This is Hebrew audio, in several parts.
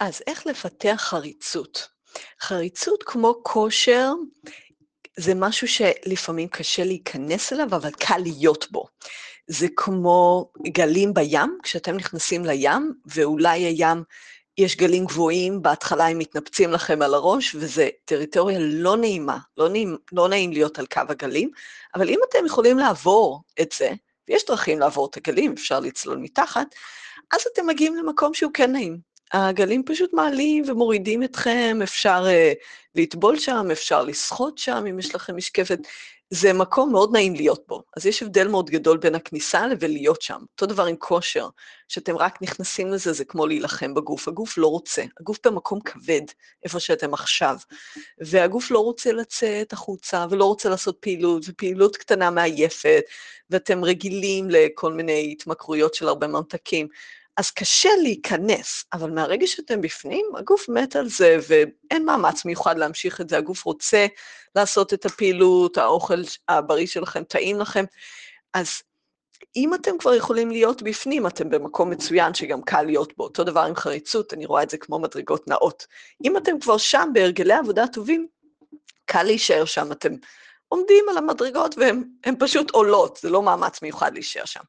אז איך לפתח חריצות? חריצות כמו כושר, זה משהו שלפעמים קשה להיכנס אליו, אבל קל להיות בו. זה כמו גלים בים, כשאתם נכנסים לים, ואולי הים, יש גלים גבוהים, בהתחלה הם מתנפצים לכם על הראש, וזו טריטוריה לא נעימה, לא נעים, לא נעים להיות על קו הגלים, אבל אם אתם יכולים לעבור את זה, ויש דרכים לעבור את הגלים, אפשר לצלול מתחת, אז אתם מגיעים למקום שהוא כן נעים. הגלים פשוט מעלים ומורידים אתכם, אפשר uh, לטבול שם, אפשר לשחות שם, אם יש לכם משקפת. זה מקום מאוד נעים להיות בו. אז יש הבדל מאוד גדול בין הכניסה לבין להיות שם. אותו דבר עם כושר, שאתם רק נכנסים לזה, זה כמו להילחם בגוף. הגוף לא רוצה, הגוף במקום כבד, איפה שאתם עכשיו. והגוף לא רוצה לצאת החוצה, ולא רוצה לעשות פעילות, ופעילות קטנה מעייפת, ואתם רגילים לכל מיני התמכרויות של הרבה ממתקים. אז קשה להיכנס, אבל מהרגע שאתם בפנים, הגוף מת על זה, ואין מאמץ מיוחד להמשיך את זה, הגוף רוצה לעשות את הפעילות, האוכל הבריא שלכם טעים לכם, אז אם אתם כבר יכולים להיות בפנים, אתם במקום מצוין שגם קל להיות בו. אותו דבר עם חריצות, אני רואה את זה כמו מדרגות נאות. אם אתם כבר שם בהרגלי עבודה טובים, קל להישאר שם, אתם עומדים על המדרגות והן פשוט עולות, זה לא מאמץ מיוחד להישאר שם.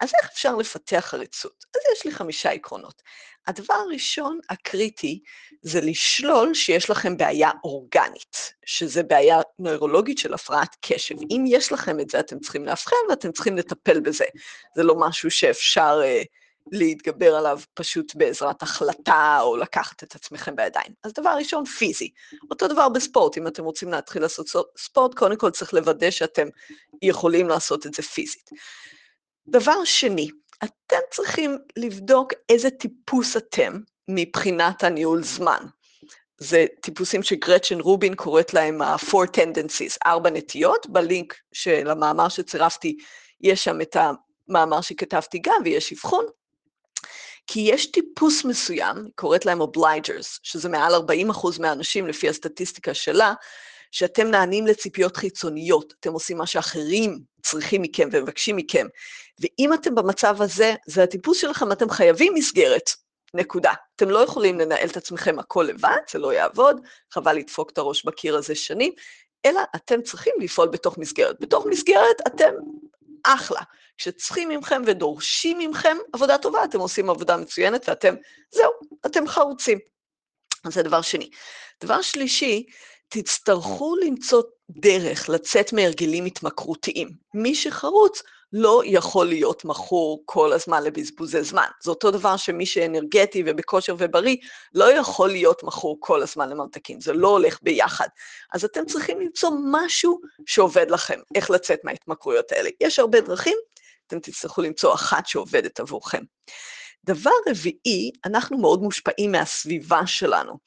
אז איך אפשר לפתח חריצות? אז יש לי חמישה עקרונות. הדבר הראשון, הקריטי, זה לשלול שיש לכם בעיה אורגנית, שזה בעיה נוירולוגית של הפרעת קשב. אם יש לכם את זה, אתם צריכים לאבחן ואתם צריכים לטפל בזה. זה לא משהו שאפשר uh, להתגבר עליו פשוט בעזרת החלטה או לקחת את עצמכם בידיים. אז דבר ראשון, פיזי. אותו דבר בספורט, אם אתם רוצים להתחיל לעשות ספורט, קודם כל צריך לוודא שאתם יכולים לעשות את זה פיזית. דבר שני, אתם צריכים לבדוק איזה טיפוס אתם מבחינת הניהול זמן. זה טיפוסים שגרצ'ן רובין קוראת להם ה-four tendencies, ארבע נטיות, בלינק של המאמר שצירפתי, יש שם את המאמר שכתבתי גם, ויש אבחון. כי יש טיפוס מסוים, קוראת להם obligers, שזה מעל 40 אחוז מהאנשים לפי הסטטיסטיקה שלה, שאתם נענים לציפיות חיצוניות, אתם עושים מה שאחרים צריכים מכם ומבקשים מכם, ואם אתם במצב הזה, זה הטיפוס שלכם, אתם חייבים מסגרת, נקודה. אתם לא יכולים לנהל את עצמכם הכל לבד, זה לא יעבוד, חבל לדפוק את הראש בקיר הזה שנים, אלא אתם צריכים לפעול בתוך מסגרת. בתוך מסגרת אתם אחלה. כשצריכים ממכם ודורשים ממכם עבודה טובה, אתם עושים עבודה מצוינת ואתם, זהו, אתם חרוצים. זה דבר שני. דבר שלישי, תצטרכו למצוא דרך לצאת מהרגלים התמכרותיים. מי שחרוץ לא יכול להיות מכור כל הזמן לבזבוזי זמן. זה אותו דבר שמי שאנרגטי ובכושר ובריא, לא יכול להיות מכור כל הזמן לממתקים, זה לא הולך ביחד. אז אתם צריכים למצוא משהו שעובד לכם, איך לצאת מההתמכרויות האלה. יש הרבה דרכים, אתם תצטרכו למצוא אחת שעובדת עבורכם. דבר רביעי, אנחנו מאוד מושפעים מהסביבה שלנו.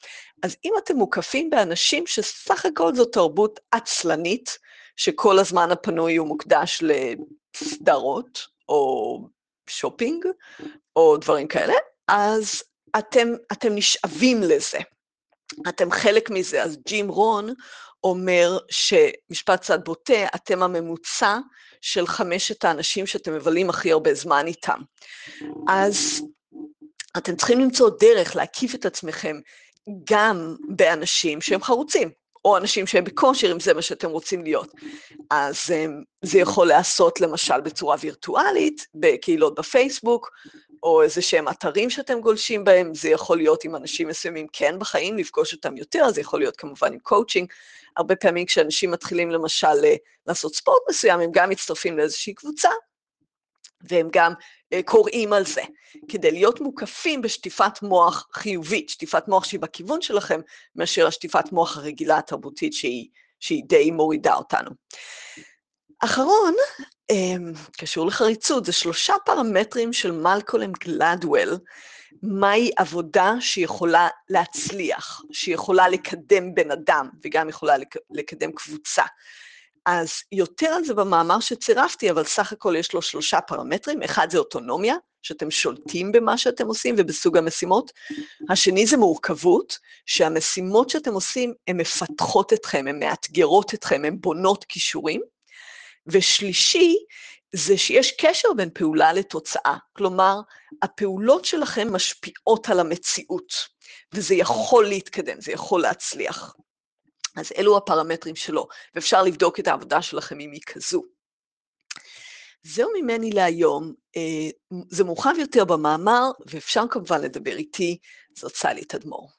אז אם אתם מוקפים באנשים שסך הכל זו תרבות עצלנית, שכל הזמן הפנוי הוא מוקדש לסדרות או שופינג או דברים כאלה, אז אתם, אתם נשאבים לזה. אתם חלק מזה. אז ג'ים רון אומר שמשפט צד בוטה, אתם הממוצע של חמשת האנשים שאתם מבלים הכי הרבה זמן איתם. אז אתם צריכים למצוא דרך להקיף את עצמכם גם באנשים שהם חרוצים. או אנשים שהם בכושר, אם זה מה שאתם רוצים להיות. אז אמ, זה יכול להיעשות למשל בצורה וירטואלית, בקהילות בפייסבוק, או איזה שהם אתרים שאתם גולשים בהם, זה יכול להיות עם אנשים מסוימים כן בחיים, לפגוש אותם יותר, זה יכול להיות כמובן עם קואוצ'ינג. הרבה פעמים כשאנשים מתחילים למשל לעשות ספורט מסוים, הם גם מצטרפים לאיזושהי קבוצה, והם גם אה, קוראים על זה, כדי להיות מוקפים בשטיפת מוח חיובית, שטיפת מוח שהיא בכיוון שלכם, מאשר השטיפת מוח הרגילה התרבותית שהיא, שהיא די מורידה אותנו. אחרון, אמ, קשור לחריצות, זה שלושה פרמטרים של מלקולם גלדוול, מהי עבודה שיכולה להצליח, שיכולה לקדם בן אדם וגם יכולה לקדם קבוצה. אז יותר על זה במאמר שצירפתי, אבל סך הכל יש לו שלושה פרמטרים. אחד זה אוטונומיה, שאתם שולטים במה שאתם עושים ובסוג המשימות. השני זה מורכבות, שהמשימות שאתם עושים, הן מפתחות אתכם, הן מאתגרות אתכם, הן בונות כישורים. ושלישי, זה שיש קשר בין פעולה לתוצאה. כלומר, הפעולות שלכם משפיעות על המציאות. וזה יכול להתקדם, זה יכול להצליח. אז אלו הפרמטרים שלו, ואפשר לבדוק את העבודה שלכם אם היא כזו. זהו ממני להיום, זה מורחב יותר במאמר, ואפשר כמובן לדבר איתי, זאת סלי תדמור.